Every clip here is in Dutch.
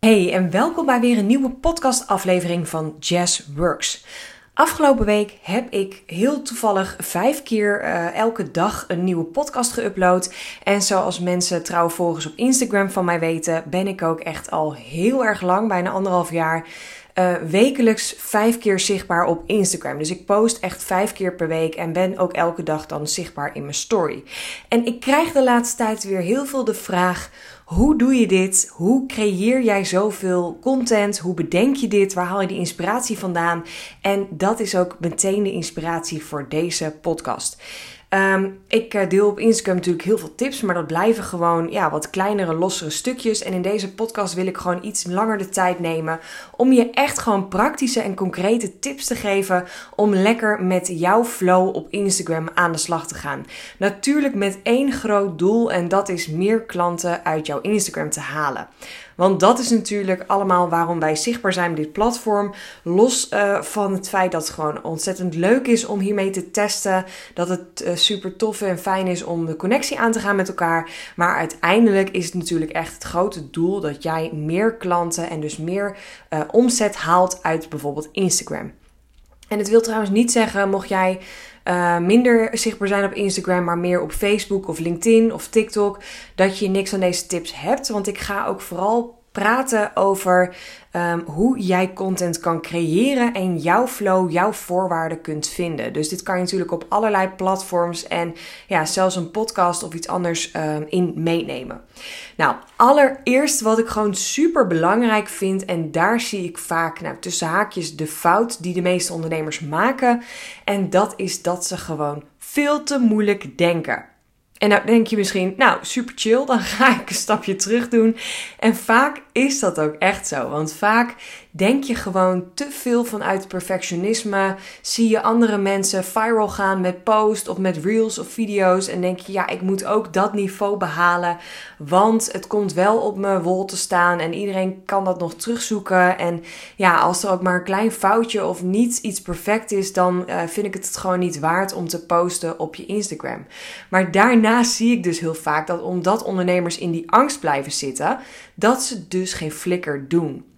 Hey en welkom bij weer een nieuwe podcastaflevering van Jazz Works. Afgelopen week heb ik heel toevallig vijf keer uh, elke dag een nieuwe podcast geüpload. En zoals mensen trouwe volgers op Instagram van mij weten, ben ik ook echt al heel erg lang, bijna anderhalf jaar, uh, wekelijks vijf keer zichtbaar op Instagram. Dus ik post echt vijf keer per week en ben ook elke dag dan zichtbaar in mijn story. En ik krijg de laatste tijd weer heel veel de vraag hoe doe je dit? Hoe creëer jij zoveel content? Hoe bedenk je dit? Waar haal je die inspiratie vandaan? En dat is ook meteen de inspiratie voor deze podcast. Um, ik eh, deel op Instagram natuurlijk heel veel tips, maar dat blijven gewoon ja, wat kleinere, lossere stukjes. En in deze podcast wil ik gewoon iets langer de tijd nemen om je echt gewoon praktische en concrete tips te geven om lekker met jouw flow op Instagram aan de slag te gaan. Natuurlijk met één groot doel en dat is meer klanten uit jouw Instagram te halen. Want dat is natuurlijk allemaal waarom wij zichtbaar zijn op dit platform. Los uh, van het feit dat het gewoon ontzettend leuk is om hiermee te testen. Dat het uh, super tof en fijn is om de connectie aan te gaan met elkaar. Maar uiteindelijk is het natuurlijk echt het grote doel dat jij meer klanten en dus meer uh, omzet haalt uit bijvoorbeeld Instagram. En het wil trouwens niet zeggen, mocht jij minder zichtbaar zijn op Instagram, maar meer op Facebook of LinkedIn of TikTok, dat je niks aan deze tips hebt. Want ik ga ook vooral praten over um, hoe jij content kan creëren en jouw flow, jouw voorwaarden kunt vinden. Dus dit kan je natuurlijk op allerlei platforms en ja, zelfs een podcast of iets anders um, in meenemen. Nou, allereerst wat ik gewoon super belangrijk vind en daar zie ik vaak nou, tussen haakjes de fout die de meeste ondernemers maken. En dat is dat ze gewoon veel te moeilijk denken. En nou denk je misschien, nou super chill, dan ga ik een stapje terug doen. En vaak is dat ook echt zo. Want vaak denk je gewoon te veel vanuit perfectionisme. Zie je andere mensen viral gaan met posts of met reels of video's. En denk je, ja, ik moet ook dat niveau behalen. Want het komt wel op mijn wol te staan. En iedereen kan dat nog terugzoeken. En ja, als er ook maar een klein foutje of niet iets perfect is, dan uh, vind ik het gewoon niet waard om te posten op je Instagram. Maar daarna zie ik dus heel vaak dat omdat ondernemers in die angst blijven zitten, dat ze dus geen flikker doen.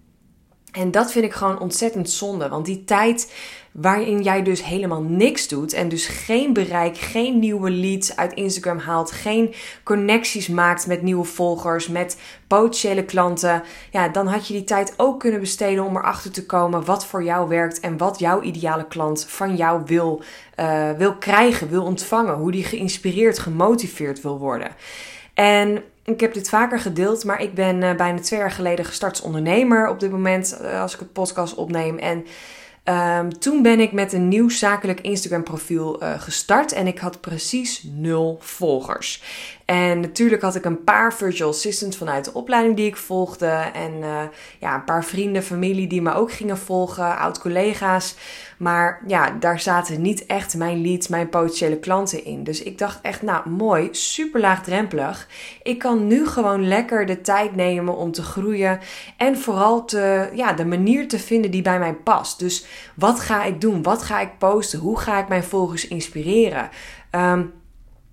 En dat vind ik gewoon ontzettend zonde. Want die tijd waarin jij dus helemaal niks doet en dus geen bereik, geen nieuwe leads uit Instagram haalt, geen connecties maakt met nieuwe volgers, met potentiële klanten, ja, dan had je die tijd ook kunnen besteden om erachter te komen wat voor jou werkt en wat jouw ideale klant van jou wil, uh, wil krijgen, wil ontvangen, hoe die geïnspireerd, gemotiveerd wil worden. En ik heb dit vaker gedeeld, maar ik ben uh, bijna twee jaar geleden gestart als ondernemer op dit moment, uh, als ik het podcast opneem. En um, toen ben ik met een nieuw zakelijk Instagram profiel uh, gestart en ik had precies nul volgers. En natuurlijk had ik een paar virtual assistants vanuit de opleiding die ik volgde. En uh, ja, een paar vrienden, familie die me ook gingen volgen, oud-collega's. Maar ja, daar zaten niet echt mijn leads, mijn potentiële klanten in. Dus ik dacht echt, nou mooi, super laagdrempelig. Ik kan nu gewoon lekker de tijd nemen om te groeien. En vooral te, ja, de manier te vinden die bij mij past. Dus wat ga ik doen? Wat ga ik posten? Hoe ga ik mijn volgers inspireren? Um,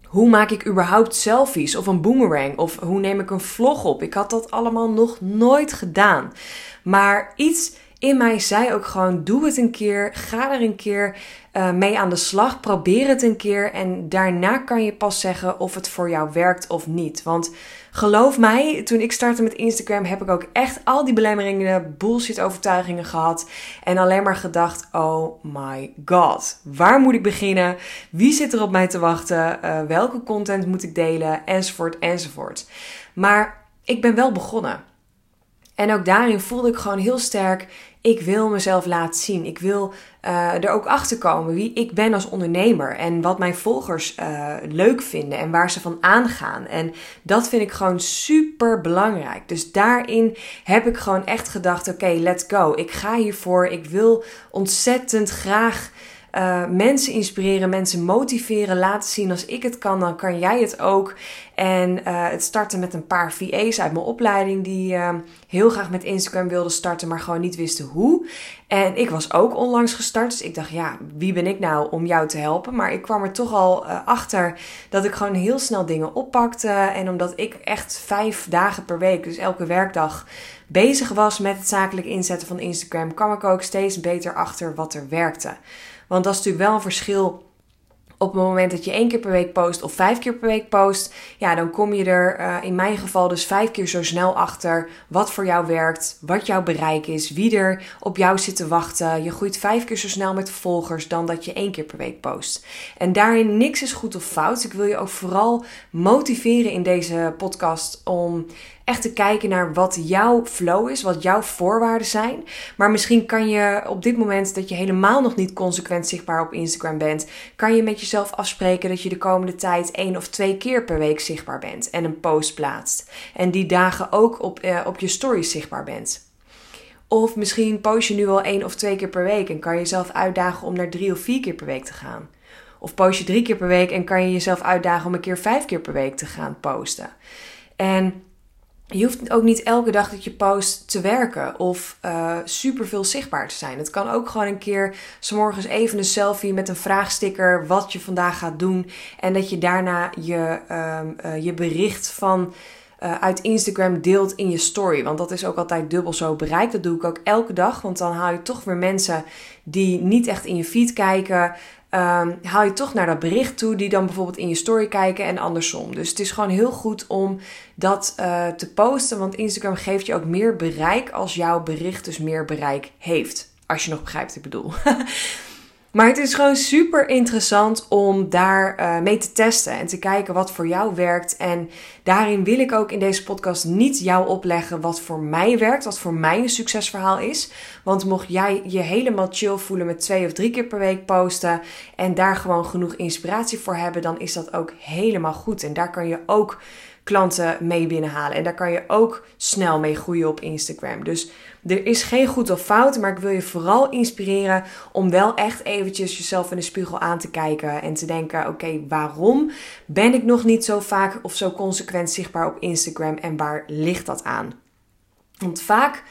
hoe maak ik überhaupt selfies of een boomerang? Of hoe neem ik een vlog op? Ik had dat allemaal nog nooit gedaan. Maar iets in mij zei ook gewoon: doe het een keer, ga er een keer uh, mee aan de slag, probeer het een keer en daarna kan je pas zeggen of het voor jou werkt of niet. Want geloof mij, toen ik startte met Instagram heb ik ook echt al die belemmeringen, bullshit overtuigingen gehad en alleen maar gedacht: oh my god, waar moet ik beginnen? Wie zit er op mij te wachten? Uh, welke content moet ik delen? Enzovoort, enzovoort. Maar ik ben wel begonnen. En ook daarin voelde ik gewoon heel sterk: ik wil mezelf laten zien. Ik wil uh, er ook achter komen wie ik ben als ondernemer en wat mijn volgers uh, leuk vinden en waar ze van aangaan. En dat vind ik gewoon super belangrijk. Dus daarin heb ik gewoon echt gedacht: oké, let's go. Ik ga hiervoor. Ik wil ontzettend graag uh, mensen inspireren, mensen motiveren, laten zien als ik het kan, dan kan jij het ook. En uh, het starten met een paar VA's uit mijn opleiding die uh, heel graag met Instagram wilden starten, maar gewoon niet wisten hoe. En ik was ook onlangs gestart, dus ik dacht, ja, wie ben ik nou om jou te helpen? Maar ik kwam er toch al achter dat ik gewoon heel snel dingen oppakte. En omdat ik echt vijf dagen per week, dus elke werkdag, bezig was met het zakelijk inzetten van Instagram, kwam ik ook steeds beter achter wat er werkte. Want dat is natuurlijk wel een verschil op het moment dat je één keer per week post of vijf keer per week post, ja, dan kom je er uh, in mijn geval dus vijf keer zo snel achter wat voor jou werkt, wat jouw bereik is, wie er op jou zit te wachten. Je groeit vijf keer zo snel met volgers dan dat je één keer per week post. En daarin niks is goed of fout. Ik wil je ook vooral motiveren in deze podcast om echt te kijken naar wat jouw flow is, wat jouw voorwaarden zijn. Maar misschien kan je op dit moment dat je helemaal nog niet consequent zichtbaar op Instagram bent, kan je met jezelf afspreken dat je de komende tijd één of twee keer per week zichtbaar bent en een post plaatst. En die dagen ook op, uh, op je stories zichtbaar bent. Of misschien post je nu al één of twee keer per week en kan je jezelf uitdagen om naar drie of vier keer per week te gaan. Of post je drie keer per week en kan je jezelf uitdagen om een keer vijf keer per week te gaan posten. En je hoeft ook niet elke dag dat je post te werken of uh, super veel zichtbaar te zijn. Het kan ook gewoon een keer s morgens even een selfie met een vraagsticker wat je vandaag gaat doen. En dat je daarna je, uh, uh, je bericht van uh, uit Instagram deelt in je story. Want dat is ook altijd dubbel zo bereikt. Dat doe ik ook elke dag. Want dan haal je toch weer mensen die niet echt in je feed kijken. Um, haal je toch naar dat bericht toe, die dan bijvoorbeeld in je story kijken en andersom. Dus het is gewoon heel goed om dat uh, te posten, want Instagram geeft je ook meer bereik als jouw bericht dus meer bereik heeft. Als je nog begrijpt wat ik bedoel. Maar het is gewoon super interessant om daar uh, mee te testen en te kijken wat voor jou werkt. En daarin wil ik ook in deze podcast niet jou opleggen wat voor mij werkt, wat voor mij een succesverhaal is. Want mocht jij je helemaal chill voelen met twee of drie keer per week posten en daar gewoon genoeg inspiratie voor hebben, dan is dat ook helemaal goed. En daar kan je ook klanten mee binnenhalen. En daar kan je ook snel mee groeien op Instagram. Dus er is geen goed of fout, maar ik wil je vooral inspireren om wel echt eventjes jezelf in de spiegel aan te kijken en te denken: oké, waarom ben ik nog niet zo vaak of zo consequent zichtbaar op Instagram en waar ligt dat aan? Want vaak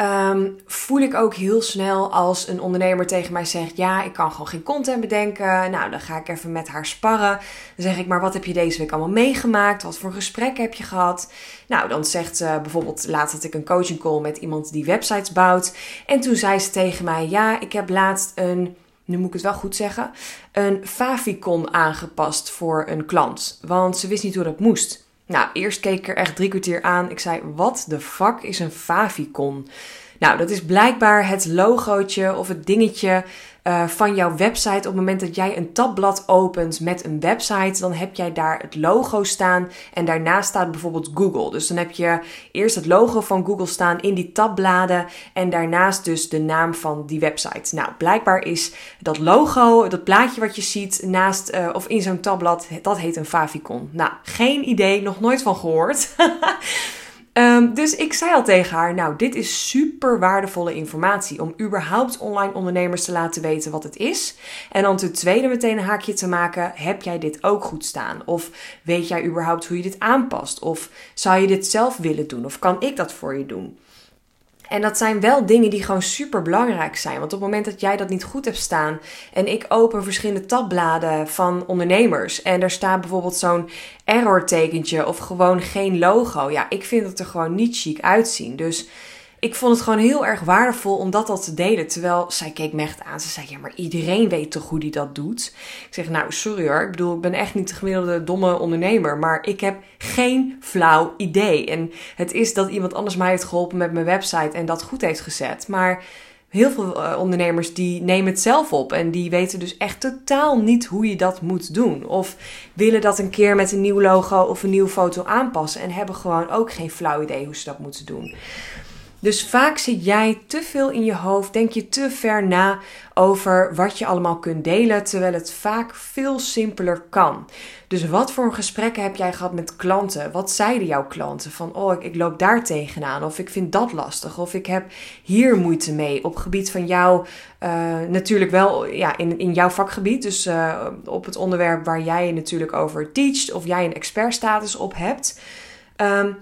Um, voel ik ook heel snel als een ondernemer tegen mij zegt: Ja, ik kan gewoon geen content bedenken. Nou, dan ga ik even met haar sparren. Dan zeg ik: Maar wat heb je deze week allemaal meegemaakt? Wat voor gesprek heb je gehad? Nou, dan zegt ze bijvoorbeeld: Laatst had ik een coaching call met iemand die websites bouwt. En toen zei ze tegen mij: Ja, ik heb laatst een. Nu moet ik het wel goed zeggen. Een favicon aangepast voor een klant. Want ze wist niet hoe dat moest. Nou, eerst keek ik er echt drie kwartier aan. Ik zei, wat de fuck is een favicon? Nou, dat is blijkbaar het logootje of het dingetje uh, van jouw website. Op het moment dat jij een tabblad opent met een website, dan heb jij daar het logo staan. En daarnaast staat bijvoorbeeld Google. Dus dan heb je eerst het logo van Google staan in die tabbladen. En daarnaast dus de naam van die website. Nou, blijkbaar is dat logo, dat plaatje wat je ziet naast uh, of in zo'n tabblad, dat heet een favicon. Nou, geen idee, nog nooit van gehoord. Um, dus ik zei al tegen haar: Nou, dit is super waardevolle informatie om überhaupt online ondernemers te laten weten wat het is. En dan ten tweede meteen een haakje te maken: Heb jij dit ook goed staan? Of weet jij überhaupt hoe je dit aanpast? Of zou je dit zelf willen doen? Of kan ik dat voor je doen? En dat zijn wel dingen die gewoon super belangrijk zijn. Want op het moment dat jij dat niet goed hebt staan. En ik open verschillende tabbladen van ondernemers. En daar staat bijvoorbeeld zo'n error tekentje of gewoon geen logo. Ja, ik vind het er gewoon niet chic uitzien. Dus ik vond het gewoon heel erg waardevol om dat al te delen. Terwijl zij keek me echt aan. Ze zei: Ja, maar iedereen weet toch hoe die dat doet? Ik zeg: Nou, sorry hoor. Ik bedoel, ik ben echt niet de gemiddelde domme ondernemer. Maar ik heb geen flauw idee. En het is dat iemand anders mij heeft geholpen met mijn website en dat goed heeft gezet. Maar heel veel uh, ondernemers die nemen het zelf op en die weten dus echt totaal niet hoe je dat moet doen. Of willen dat een keer met een nieuw logo of een nieuwe foto aanpassen en hebben gewoon ook geen flauw idee hoe ze dat moeten doen. Dus vaak zit jij te veel in je hoofd, denk je te ver na over wat je allemaal kunt delen, terwijl het vaak veel simpeler kan. Dus wat voor gesprekken heb jij gehad met klanten? Wat zeiden jouw klanten? Van, oh, ik, ik loop daar tegenaan, of ik vind dat lastig, of ik heb hier moeite mee. Op gebied van jou, uh, natuurlijk wel ja, in, in jouw vakgebied, dus uh, op het onderwerp waar jij natuurlijk over teacht, of jij een expertstatus op hebt. Um,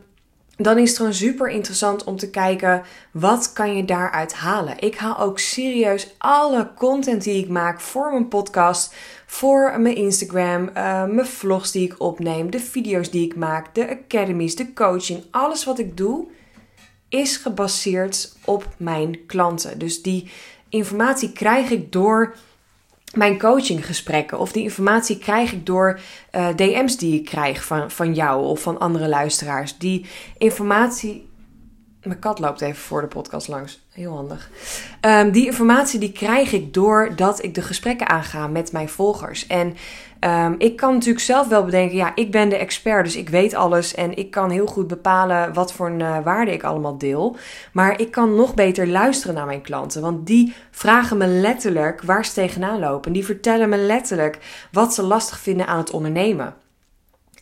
dan is het gewoon super interessant om te kijken wat kan je daaruit halen. Ik haal ook serieus alle content die ik maak voor mijn podcast, voor mijn Instagram, uh, mijn vlogs die ik opneem, de video's die ik maak, de academies, de coaching, alles wat ik doe is gebaseerd op mijn klanten. Dus die informatie krijg ik door mijn coachinggesprekken of die informatie krijg ik door uh, DM's die ik krijg van, van jou of van andere luisteraars. Die informatie. Mijn kat loopt even voor de podcast langs. Heel handig. Um, die informatie die krijg ik doordat ik de gesprekken aanga met mijn volgers. En um, ik kan natuurlijk zelf wel bedenken, ja, ik ben de expert, dus ik weet alles en ik kan heel goed bepalen wat voor een uh, waarde ik allemaal deel. Maar ik kan nog beter luisteren naar mijn klanten, want die vragen me letterlijk waar ze tegenaan lopen. Die vertellen me letterlijk wat ze lastig vinden aan het ondernemen.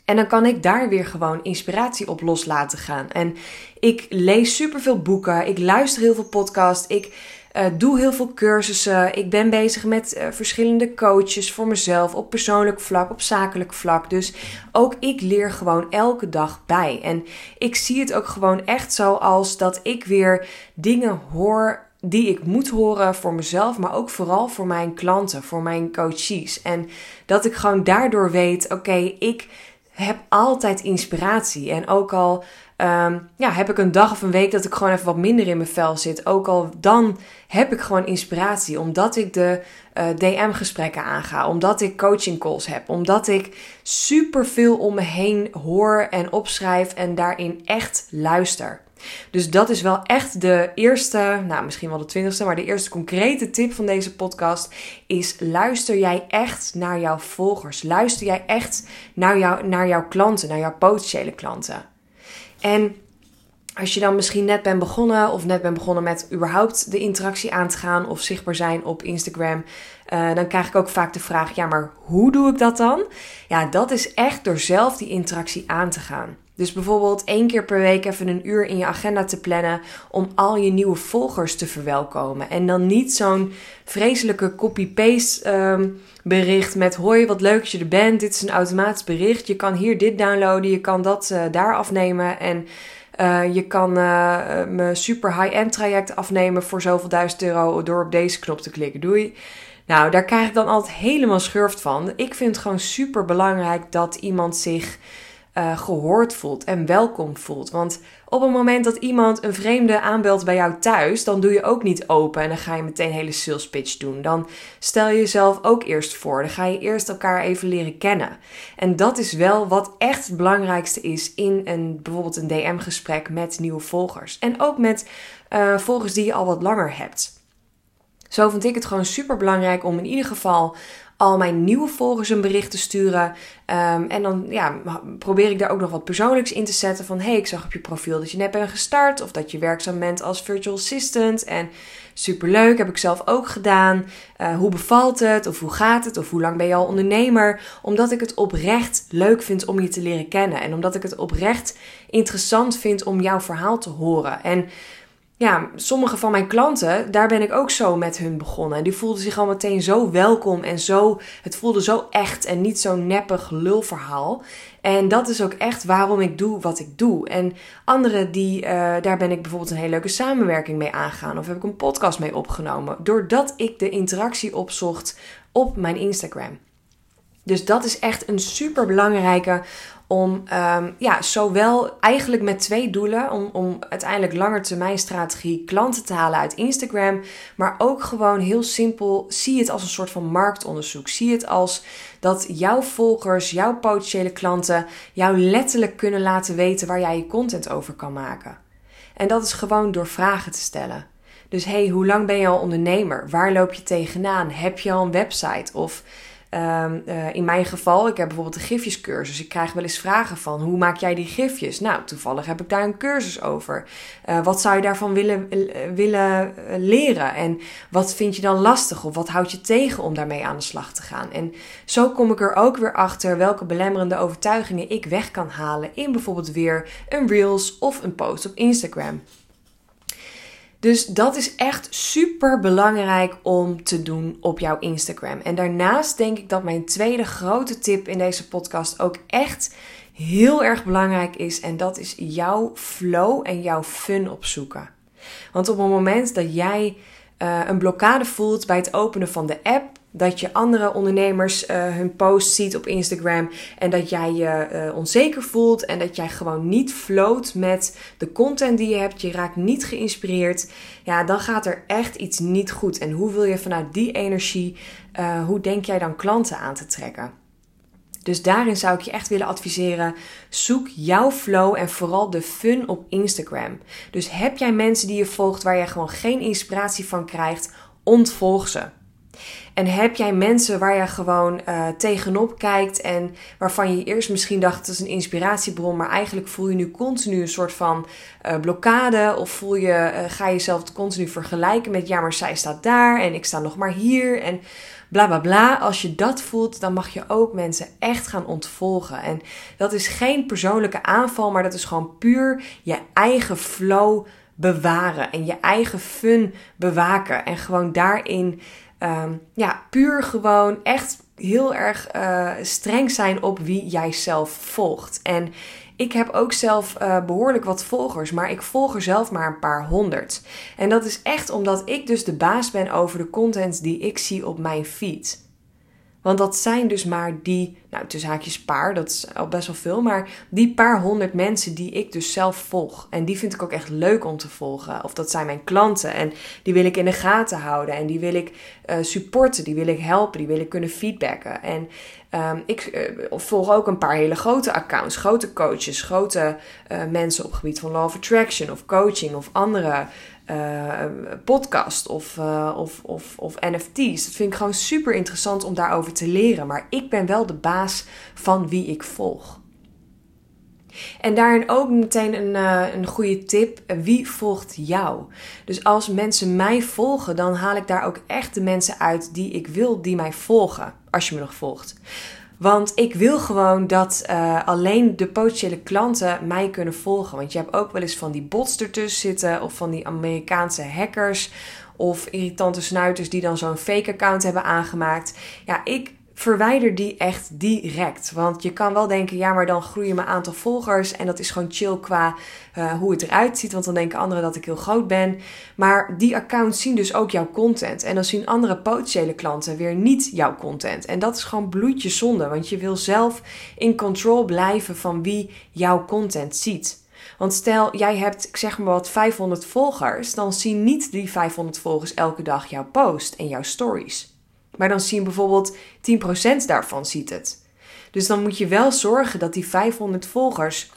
En dan kan ik daar weer gewoon inspiratie op los laten gaan. En ik lees superveel boeken, ik luister heel veel podcasts, ik uh, doe heel veel cursussen. Ik ben bezig met uh, verschillende coaches voor mezelf op persoonlijk vlak, op zakelijk vlak. Dus ook ik leer gewoon elke dag bij. En ik zie het ook gewoon echt zo als dat ik weer dingen hoor die ik moet horen voor mezelf, maar ook vooral voor mijn klanten, voor mijn coaches. En dat ik gewoon daardoor weet: oké, ik heb altijd inspiratie. En ook al um, ja, heb ik een dag of een week dat ik gewoon even wat minder in mijn vel zit. Ook al dan heb ik gewoon inspiratie. Omdat ik de eh, DM-gesprekken aanga. Omdat ik coaching calls heb. Omdat ik superveel om me heen hoor en opschrijf en daarin echt luister. Dus dat is wel echt de eerste, nou misschien wel de twintigste, maar de eerste concrete tip van deze podcast is: luister jij echt naar jouw volgers? Luister jij echt naar, jou, naar jouw klanten, naar jouw potentiële klanten? En als je dan misschien net bent begonnen of net bent begonnen met überhaupt de interactie aan te gaan of zichtbaar zijn op Instagram, uh, dan krijg ik ook vaak de vraag: ja, maar hoe doe ik dat dan? Ja, dat is echt door zelf die interactie aan te gaan. Dus bijvoorbeeld één keer per week even een uur in je agenda te plannen om al je nieuwe volgers te verwelkomen. En dan niet zo'n vreselijke copy-paste um, bericht met hoi wat leuk dat je er bent. Dit is een automatisch bericht. Je kan hier dit downloaden, je kan dat uh, daar afnemen en uh, je kan uh, mijn super high-end traject afnemen voor zoveel duizend euro door op deze knop te klikken. Doei. Nou, daar krijg ik dan altijd helemaal schurft van. Ik vind het gewoon super belangrijk dat iemand zich uh, gehoord voelt en welkom voelt. Want op het moment dat iemand een vreemde aanbelt bij jou thuis, dan doe je ook niet open en dan ga je meteen een hele sales pitch doen. Dan stel je jezelf ook eerst voor. Dan ga je eerst elkaar even leren kennen. En dat is wel wat echt het belangrijkste is in een, bijvoorbeeld een DM-gesprek met nieuwe volgers. En ook met uh, volgers die je al wat langer hebt. Zo vind ik het gewoon super belangrijk om in ieder geval al mijn nieuwe volgers een bericht te sturen. Um, en dan ja, probeer ik daar ook nog wat persoonlijks in te zetten. Van hey, ik zag op je profiel dat je net bent gestart. Of dat je werkzaam bent als virtual assistant. En superleuk, heb ik zelf ook gedaan. Uh, hoe bevalt het? Of hoe gaat het? Of hoe lang ben je al ondernemer? Omdat ik het oprecht leuk vind om je te leren kennen. En omdat ik het oprecht interessant vind om jouw verhaal te horen. En ja, sommige van mijn klanten, daar ben ik ook zo met hun begonnen. Die voelden zich al meteen zo welkom en zo, het voelde zo echt en niet zo'n neppig lulverhaal. En dat is ook echt waarom ik doe wat ik doe. En anderen, die, uh, daar ben ik bijvoorbeeld een hele leuke samenwerking mee aangegaan. Of heb ik een podcast mee opgenomen. Doordat ik de interactie opzocht op mijn Instagram. Dus dat is echt een super belangrijke om um, ja, zowel eigenlijk met twee doelen, om, om uiteindelijk langetermijn strategie klanten te halen uit Instagram, maar ook gewoon heel simpel, zie het als een soort van marktonderzoek. Zie het als dat jouw volgers, jouw potentiële klanten jou letterlijk kunnen laten weten waar jij je content over kan maken. En dat is gewoon door vragen te stellen. Dus hey, hoe lang ben je al ondernemer? Waar loop je tegenaan? Heb je al een website? Of Ehm, eh, in mijn geval, ik heb bijvoorbeeld een gifjescursus. Ik krijg wel eens vragen van, hoe maak jij die gifjes? Nou, toevallig heb ik daar een cursus over. Uh, wat zou je daarvan willen, willen leren? En wat vind je dan lastig? Of wat houdt je tegen om daarmee aan de slag te gaan? En zo kom ik er ook weer achter welke belemmerende overtuigingen ik weg kan halen in bijvoorbeeld weer een Reels of een post op Instagram. Dus dat is echt super belangrijk om te doen op jouw Instagram. En daarnaast denk ik dat mijn tweede grote tip in deze podcast ook echt heel erg belangrijk is. En dat is jouw flow en jouw fun opzoeken. Want op het moment dat jij uh, een blokkade voelt bij het openen van de app, dat je andere ondernemers uh, hun post ziet op Instagram en dat jij je uh, onzeker voelt en dat jij gewoon niet float met de content die je hebt, je raakt niet geïnspireerd, ja, dan gaat er echt iets niet goed. En hoe wil je vanuit die energie, hoe denk jij dan klanten aan te trekken? Dus daarin zou ik je echt willen adviseren: zoek jouw flow en vooral de fun op Instagram. Dus heb jij mensen die je volgt waar je gewoon geen inspiratie van krijgt, ontvolg ze. En heb jij mensen waar je gewoon uh, tegenop kijkt en waarvan je eerst misschien dacht het is een inspiratiebron, maar eigenlijk voel je nu continu een soort van uh, blokkade of voel je, uh, ga je jezelf continu vergelijken met ja, maar zij staat daar en ik sta nog maar hier en bla bla bla. Als je dat voelt, dan mag je ook mensen echt gaan ontvolgen. En dat is geen persoonlijke aanval, maar dat is gewoon puur je eigen flow bewaren en je eigen fun bewaken en gewoon daarin um, ja, puur gewoon echt heel erg uh, streng zijn op wie jij zelf volgt. En ik heb ook zelf uh, behoorlijk wat volgers, maar ik volg er zelf maar een paar honderd. En dat is echt omdat ik dus de baas ben over de content die ik zie op mijn feed. Want dat zijn dus maar die, nou tussen haakjes paar, dat is al best wel veel, maar die paar honderd mensen die ik dus zelf volg. En die vind ik ook echt leuk om te volgen. Of dat zijn mijn klanten en die wil ik in de gaten houden en die wil ik uh, supporten, die wil ik helpen, die wil ik kunnen feedbacken. En um, ik uh, volg ook een paar hele grote accounts, grote coaches, grote uh, mensen op het gebied van law of attraction of coaching of andere uh, podcast of, uh, of, of, of NFT's. Dat vind ik gewoon super interessant om daarover te leren. Maar ik ben wel de baas van wie ik volg. En daarin ook meteen een, uh, een goede tip. Wie volgt jou? Dus als mensen mij volgen, dan haal ik daar ook echt de mensen uit die ik wil die mij volgen. Als je me nog volgt. Want ik wil gewoon dat uh, alleen de potentiële klanten mij kunnen volgen. Want je hebt ook wel eens van die bots ertussen zitten. Of van die Amerikaanse hackers. Of irritante snuiters die dan zo'n fake account hebben aangemaakt. Ja, ik verwijder die echt direct. Want je kan wel denken, ja, maar dan groeien mijn aantal volgers. En dat is gewoon chill qua uh, hoe het eruit ziet. Want dan denken anderen dat ik heel groot ben. Maar die accounts zien dus ook jouw content. En dan zien andere potentiële klanten weer niet jouw content. En dat is gewoon bloedje zonde. Want je wil zelf in control blijven van wie jouw content ziet. Want stel, jij hebt, ik zeg maar wat, 500 volgers. Dan zien niet die 500 volgers elke dag jouw post en jouw stories. Maar dan zien bijvoorbeeld 10% daarvan ziet het. Dus dan moet je wel zorgen dat die 500 volgers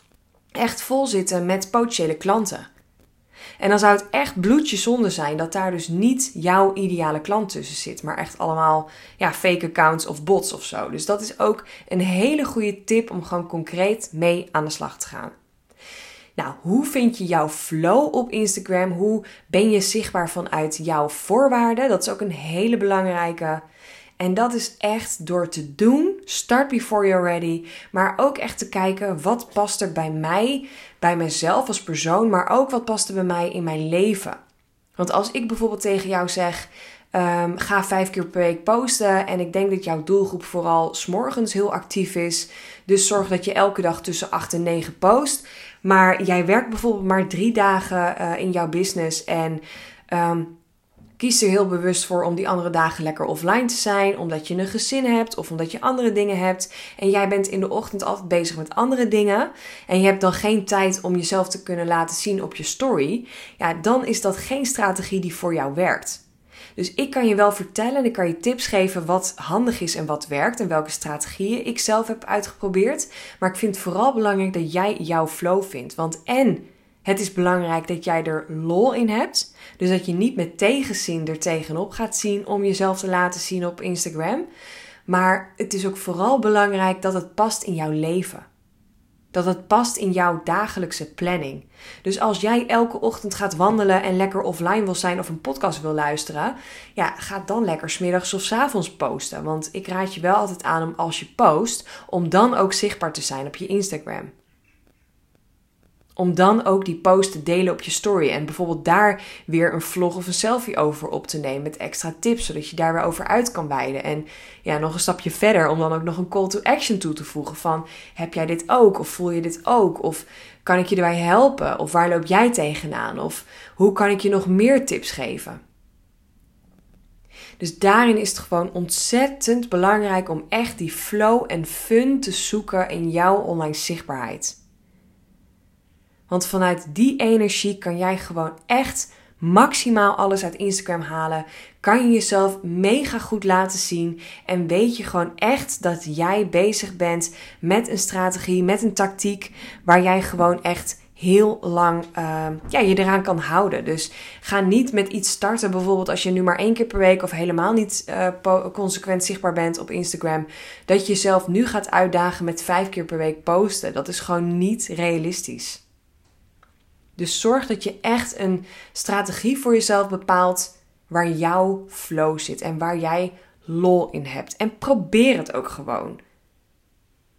echt vol zitten met potentiële klanten. En dan zou het echt bloedje zonde zijn dat daar dus niet jouw ideale klant tussen zit, maar echt allemaal ja, fake accounts of bots of zo. Dus dat is ook een hele goede tip om gewoon concreet mee aan de slag te gaan. Nou, hoe vind je jouw flow op Instagram? Hoe ben je zichtbaar vanuit jouw voorwaarden? Dat is ook een hele belangrijke. En dat is echt door te doen, start before you're ready, maar ook echt te kijken wat past er bij mij, bij mezelf als persoon, maar ook wat past er bij mij in mijn leven. Want als ik bijvoorbeeld tegen jou zeg, um, ga vijf keer per week posten en ik denk dat jouw doelgroep vooral s'morgens heel actief is, dus zorg dat je elke dag tussen 8 en 9 post. Maar jij werkt bijvoorbeeld maar drie dagen uh, in jouw business en um, kies er heel bewust voor om die andere dagen lekker offline te zijn, omdat je een gezin hebt of omdat je andere dingen hebt. En jij bent in de ochtend altijd bezig met andere dingen en je hebt dan geen tijd om jezelf te kunnen laten zien op je story. Ja, dan is dat geen strategie die voor jou werkt. Dus ik kan je wel vertellen en ik kan je tips geven wat handig is en wat werkt en welke strategieën ik zelf heb uitgeprobeerd. Maar ik vind het vooral belangrijk dat jij jouw flow vindt. Want en het is belangrijk dat jij er lol in hebt. Dus dat je niet met tegenzin er tegenop gaat zien om jezelf te laten zien op Instagram. Maar het is ook vooral belangrijk dat het past in jouw leven. Dat het past in jouw dagelijkse planning. Dus als jij elke ochtend gaat wandelen en lekker offline wil zijn of een podcast wil luisteren, ja, ga dan lekker smiddags of s avonds posten. Want ik raad je wel altijd aan om als je post, om dan ook zichtbaar te zijn op je Instagram. Om dan ook die post te delen op je story. En bijvoorbeeld daar weer een vlog of een selfie over op te nemen. Met extra tips, zodat je daar weer over uit kan wijden. En ja, nog een stapje verder om dan ook nog een call to action toe te voegen. Van heb jij dit ook? Of voel je dit ook? Of kan ik je erbij helpen? Of waar loop jij tegenaan? Of hoe kan ik je nog meer tips geven? Dus daarin is het gewoon ontzettend belangrijk om echt die flow en fun te zoeken in jouw online zichtbaarheid. Want vanuit die energie kan jij gewoon echt maximaal alles uit Instagram halen. Kan je jezelf mega goed laten zien. En weet je gewoon echt dat jij bezig bent met een strategie, met een tactiek. Waar jij gewoon echt heel lang uh, ja, je eraan kan houden. Dus ga niet met iets starten. Bijvoorbeeld als je nu maar één keer per week of helemaal niet uh, consequent zichtbaar bent op Instagram. Dat je jezelf nu gaat uitdagen met vijf keer per week posten. Dat is gewoon niet realistisch. Dus zorg dat je echt een strategie voor jezelf bepaalt waar jouw flow zit en waar jij lol in hebt. En probeer het ook gewoon.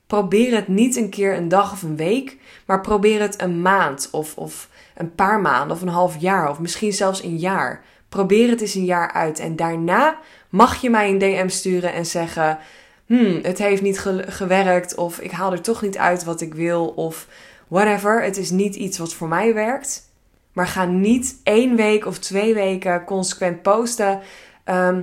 Probeer het niet een keer een dag of een week, maar probeer het een maand of, of een paar maanden of een half jaar of misschien zelfs een jaar. Probeer het eens een jaar uit en daarna mag je mij een DM sturen en zeggen: Hmm, het heeft niet gewerkt of ik haal er toch niet uit wat ik wil of whatever. Het is niet iets wat voor mij werkt. Maar ga niet één week of twee weken consequent posten. Ehm,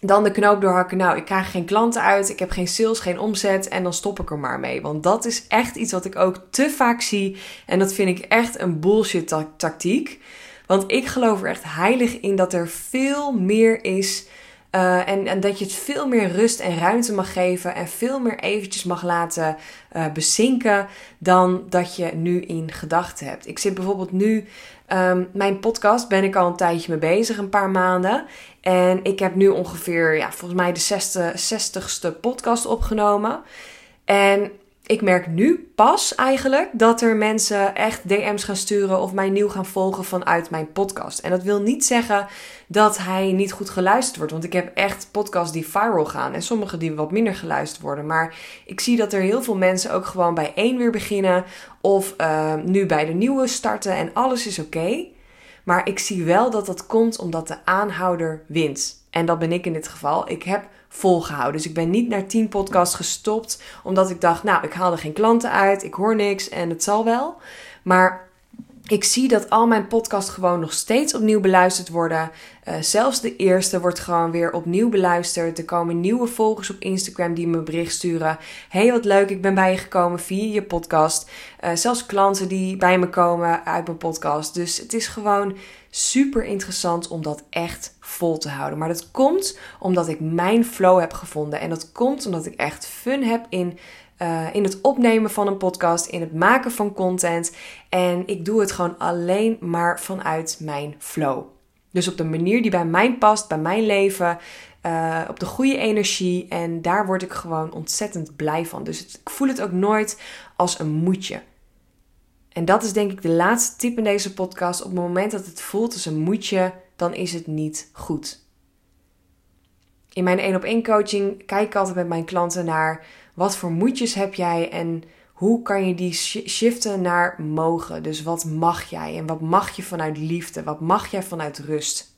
dan de knoop doorhakken. Nou, ik krijg geen klanten uit. Ik heb geen sales, geen omzet. En dan stop ik er maar mee. Want dat is echt iets wat ik ook te vaak zie. En dat vind ik echt een bullshit tactiek. Want ik geloof er echt heilig in dat er veel meer is uh, en, en, dat je het veel meer rust en ruimte mag geven en veel meer eventjes mag laten uh, bezinken dan dat je nu in gedachten hebt. Ik zit bijvoorbeeld nu, um, mijn podcast ben ik al een tijdje mee bezig, een paar maanden. En ik heb nu ongeveer, ja, volgens mij de 60ste podcast opgenomen. En ik merk nu pas eigenlijk dat er mensen echt DM's gaan sturen of mij nieuw gaan volgen vanuit mijn podcast. En dat wil niet zeggen dat hij niet goed geluisterd wordt. Want ik heb echt podcasts die viral gaan en sommige die wat minder geluisterd worden. Maar ik zie dat er heel veel mensen ook gewoon bij één weer beginnen of uh, nu bij de nieuwe starten en alles is oké. Maar ik zie wel dat dat komt omdat de aanhouder wint. En dat ben ik in dit geval. Ik heb volgehouden. Dus ik ben niet naar 10 podcasts gestopt omdat ik dacht, nou, ik haalde geen klanten uit, ik hoor niks en het zal wel. Maar ik zie dat al mijn podcasts gewoon nog steeds opnieuw beluisterd worden. Uh, zelfs de eerste wordt gewoon weer opnieuw beluisterd. Er komen nieuwe volgers op Instagram die me bericht sturen. Hey, wat leuk, ik ben bij je gekomen via je podcast. Uh, zelfs klanten die bij me komen uit mijn podcast. Dus het is gewoon super interessant om dat echt vol te houden. Maar dat komt omdat ik mijn flow heb gevonden. En dat komt omdat ik echt fun heb in uh, in het opnemen van een podcast, in het maken van content. En ik doe het gewoon alleen maar vanuit mijn flow. Dus op de manier die bij mij past, bij mijn leven, uh, op de goede energie. En daar word ik gewoon ontzettend blij van. Dus ik voel het ook nooit als een moedje. En dat is denk ik de laatste tip in deze podcast. Op het moment dat het voelt als een moedje, dan is het niet goed. In mijn 1 op 1 coaching kijk ik altijd met mijn klanten naar wat voor moedjes heb jij en hoe kan je die shiften naar mogen? Dus wat mag jij en wat mag je vanuit liefde? Wat mag jij vanuit rust?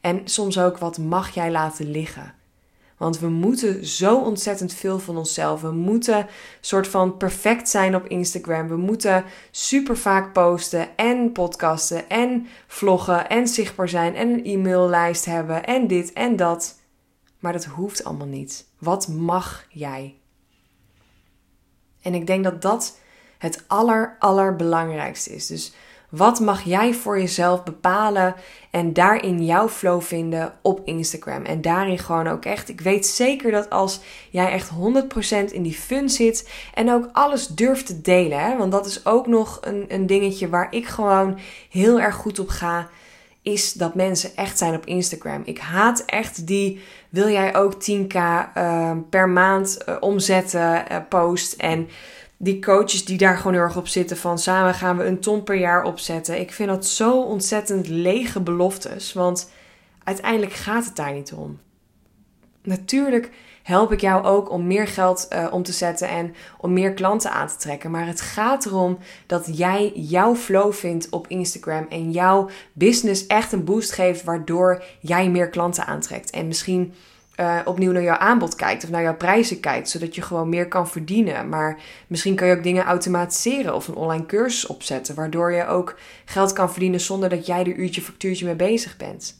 En soms ook wat mag jij laten liggen? Want we moeten zo ontzettend veel van onszelf. We moeten soort van perfect zijn op Instagram. We moeten super vaak posten en podcasten en vloggen en zichtbaar zijn en een e-maillijst hebben en dit en dat. Maar dat hoeft allemaal niet. Wat mag jij? En ik denk dat dat het aller, allerbelangrijkste is. Dus wat mag jij voor jezelf bepalen en daarin jouw flow vinden op Instagram? En daarin gewoon ook echt. Ik weet zeker dat als jij echt 100% in die fun zit en ook alles durft te delen, hè, want dat is ook nog een, een dingetje waar ik gewoon heel erg goed op ga is dat mensen echt zijn op Instagram. Ik haat echt die wil jij ook 10k uh, per maand uh, omzetten uh, post en die coaches die daar gewoon heel erg op zitten van samen gaan we een ton per jaar opzetten. Ik vind dat zo ontzettend lege beloftes, want uiteindelijk gaat het daar niet om. Natuurlijk help ik jou ook om meer geld uh, om te zetten en om meer klanten aan te trekken. Maar het gaat erom dat jij jouw flow vindt op Instagram en jouw business echt een boost geeft, waardoor jij meer klanten aantrekt. En misschien uh, opnieuw naar jouw aanbod kijkt of naar jouw prijzen kijkt, zodat je gewoon meer kan verdienen. Maar misschien kan je ook dingen automatiseren of een online cursus opzetten, waardoor je ook geld kan verdienen zonder dat jij er uurtje factuurtje mee bezig bent.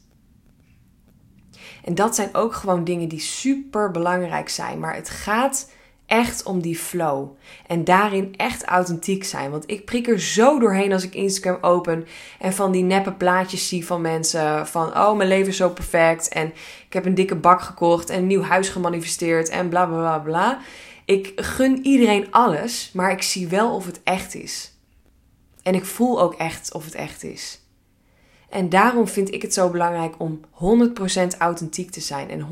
En dat zijn ook gewoon dingen die super belangrijk zijn. Maar het gaat echt om die flow. En daarin echt authentiek zijn. Want ik prik er zo doorheen als ik Instagram open en van die neppe plaatjes zie van mensen. Van oh, mijn leven is zo perfect. En ik heb een dikke bak gekocht en een nieuw huis gemanifesteerd en bla bla bla bla. Ik gun iedereen alles, maar ik zie wel of het echt is. En ik voel ook echt of het echt is. En daarom vind ik het zo belangrijk om 100% authentiek te zijn en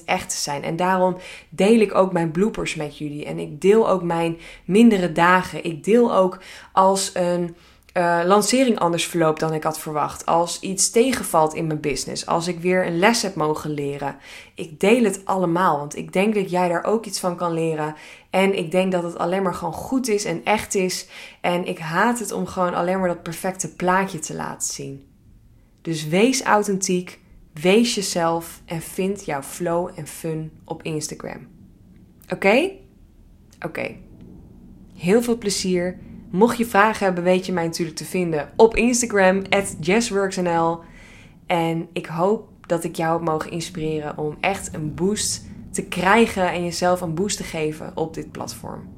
100% echt te zijn. En daarom deel ik ook mijn bloopers met jullie. En ik deel ook mijn mindere dagen. Ik deel ook als een uh, lancering anders verloopt dan ik had verwacht. Als iets tegenvalt in mijn business. Als ik weer een les heb mogen leren. Ik deel het allemaal, want ik denk dat jij daar ook iets van kan leren. En ik denk dat het alleen maar gewoon goed is en echt is. En ik haat het om gewoon alleen maar dat perfecte plaatje te laten zien. Dus wees authentiek, wees jezelf en vind jouw flow en fun op Instagram. Oké? Oké. Heel veel plezier. Mocht je vragen hebben, weet je mij natuurlijk te vinden op Instagram, @jessworksnl. En ik hoop dat ik jou heb mogen inspireren om echt een boost te krijgen en jezelf een boost te geven op dit platform.